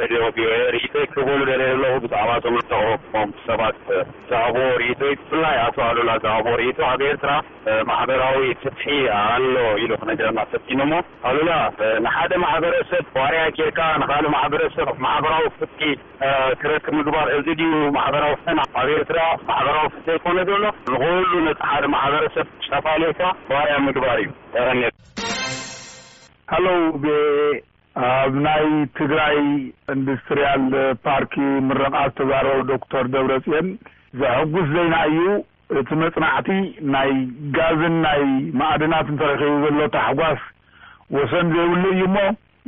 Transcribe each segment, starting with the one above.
ሬድዮ ቪኦኤ ሪኢቶይ ክህበሉ ደልየ ኣለኹ ብዛዕባ እቶም ዝተቐረብኩም ሰባት ዝሃብዎ ሪኢቶይ ብፍላይ ኣቶ ኣሉላ ዝሃቦ ሪኢቶ ኣብ ኤርትራ ማሕበራዊ ፍትሒ ኣሎ ኢሉ ክነግረና ፈቲኑ እሞ ኣሉላ ንሓደ ማሕበረሰብ ዋርያ ጌርካ ንካልእ ማሕበረሰብ ማሕበራዊ ፍትሒ ክረክብ ምግባር እዚ ድዩ ማሕበራዊ ፍትሒ ኣብ ኤርትራ ማሕበራዊ ፍትሒ ዘይኮነ ዘሎ ንኩሉ ነቲ ሓደ ማሕበረሰብ ጨፋሊቕካ ዋርያ ምግባር እዩ ተቀንየልና። Hello ቪኦኤ ኣብ ናይ ትግራይ እንድስትሪያል ፓርኪ ምረቓ ዝተዛረቡ ዶክተር ደብረፅዮን ዘሐጉስ ዜና እዩ እቲ መፅናዕቲ ናይ ጋዝን ናይ ማኣድናት እንተረኪቡ ዘሎ ታሕጓስ ወሰን ዘይብሉ እዩሞ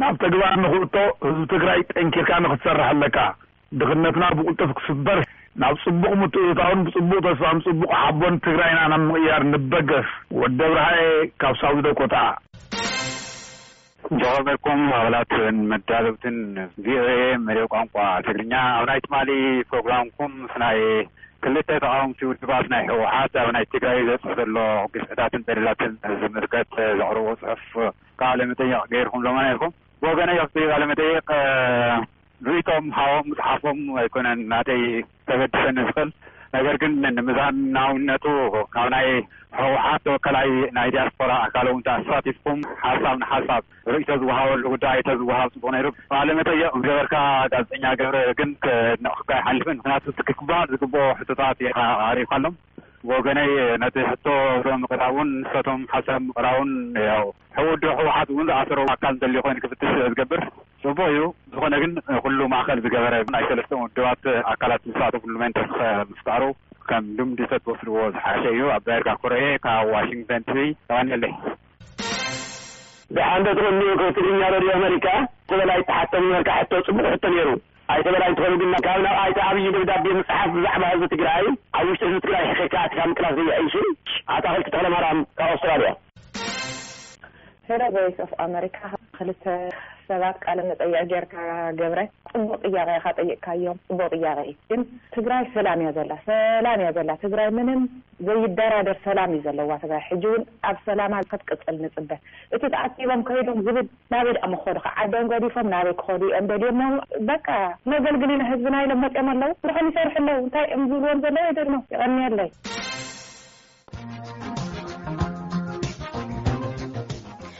ናብ ተግባር ንክእቶ ህዝቢ ትግራይ ጠንኪርካ ንክትሰርሕ ኣለካ ድኽነትና ብቁልጡፍ ክስበር ናብ ፅቡቕ ምትእትታውን ብፅቡቕ ተስፋን ፅቡቕ ሓቦን ትግራይና ናብ ምቕያር ንበገስ። ወደብርሃየ ካብ ሳውዝ ደኮታ። ዝኸበርኩም ኣባላትን መዳለውትን ቪኦኤ መደብ ቋንቋ ትግርኛ ኣብ ናይ ትማሊ ፕሮግራምኩም ምስ ናይ ክልተ ተቓወምቲ ውድባት ናይ ህወሓት ኣብ ናይ ትግራይ ዝበፅሕ ዘሎ ግፍዕታትን በደላትን ዝምልከት ዘቕረብዎ ፅሑፍ ቃለ መጠይቕ ገይርኩምሎምና ኢኹም። ብወገነይ ኣብቲ ቃለ መጠይቕ ርእይቶኦም ሃቦም ምጽሓፎም ኣይኮነን ናተይ ከገድሰኒ ዝኽእል ነገር ግን ንሚዛናዊነቱ ካብ ናይ ህውሓት ተወከላይ ናይ ዲያስፖራ ኣካል እውን ተኣሳቲፍኩም ሓሳብ ንሓሳብ ርእይቶ ዝወሃበሉ ጉዳይ ተዝወሃብ ጽቡቕ ነይሩ ቃለ መጠየቕ ዝገበርካ ጋዜጠኛ ገብረ ግን ከድንቕካ ኣይሓልፍን ምኽንያቱ እቲ ክባሃል ዝግብኦ ሕቶታት ኢኻ ኣቕሪብካሎም ብወገነይ ነቲ ሕቶ እቶም ምቅራቡን ንሰቶም ሓሳብ ምቅራቡን ያው ሕውኡ ዶ ሕውሓት እውን ዝኣሰሮ ኣካል እንተልዩ ኮይኑ ክፍትሽ ስለ ዝገብር ጽቡቅ እዩ ብዝኮነ ግን ኩሉ ማእከል ዝገበረ ናይ ሰለስተ ውድባት ኣካላት ዝሳተፍሉ መንተርክ ምፍጣሩ ከም ልምዲ ተትወስድዎ ዝሓሸ እዩ ኣብ ዳይርጋ ኩረ እየ ካብ ዋሽንግተን ዲሲ የቀንየለይ። ደሓን ዶ ትቅንዩ ካብ ትግርኛ ረድዮ ኣመሪካ ክበል ኣይተሓተን ዝበልካ ሕቶ ጽቡቅ ሕቶ ኔሩ። ኣይተ በላይ እንትኾኑ ግና ካብ ናብ ኣይተ ኣብይ ደብዳቤ ምፅሓፍ ብዛዕባ ህዝቢ ትግራይ ኣብ ውሽጢ ህዝቢ ትግራይ ሕክካ ኣትካ ምቅላስ ዘየሕይሽን ኣታኽልቲ ተኽለማርያም ካብ ኣውስትራሊያ። ሄሎ ቮይስ ኦፍ ኣመሪካ ክልተ ሰባት ቃለ መጠየቅ ጌርካ ገብረ ፅቡቅ ጥያቀ ኢካ ጠይቅካዮም ፅቡቅ ጥያቀ እዩ ግን ትግራይ ሰላም እያ ዘላ ሰላም እያ ዘላ ትግራይ ምንም ዘይደራደር ሰላም እዩ ዘለዋ ትግራይ ሕጂ እውን ኣብ ሰላማ ክትቅፅል ንፅበ እቲ ተኣኪቦም ከይዶም ዝብል ናበይ ድኣ ምኾዱ ከ ዓዶም ገዲፎም ናበይ ክኾዱ ኢዮም ደልዮሞም በቃ መገልግሊ ናይ ህዝብና ኢሎም መጽዮም ኣለዉ ስርሖም ይሰርሑ ኣለዉ እንታይ ኢዮም ዝብልዎም ዘለዉ የድህልሞም የቀንየለይ።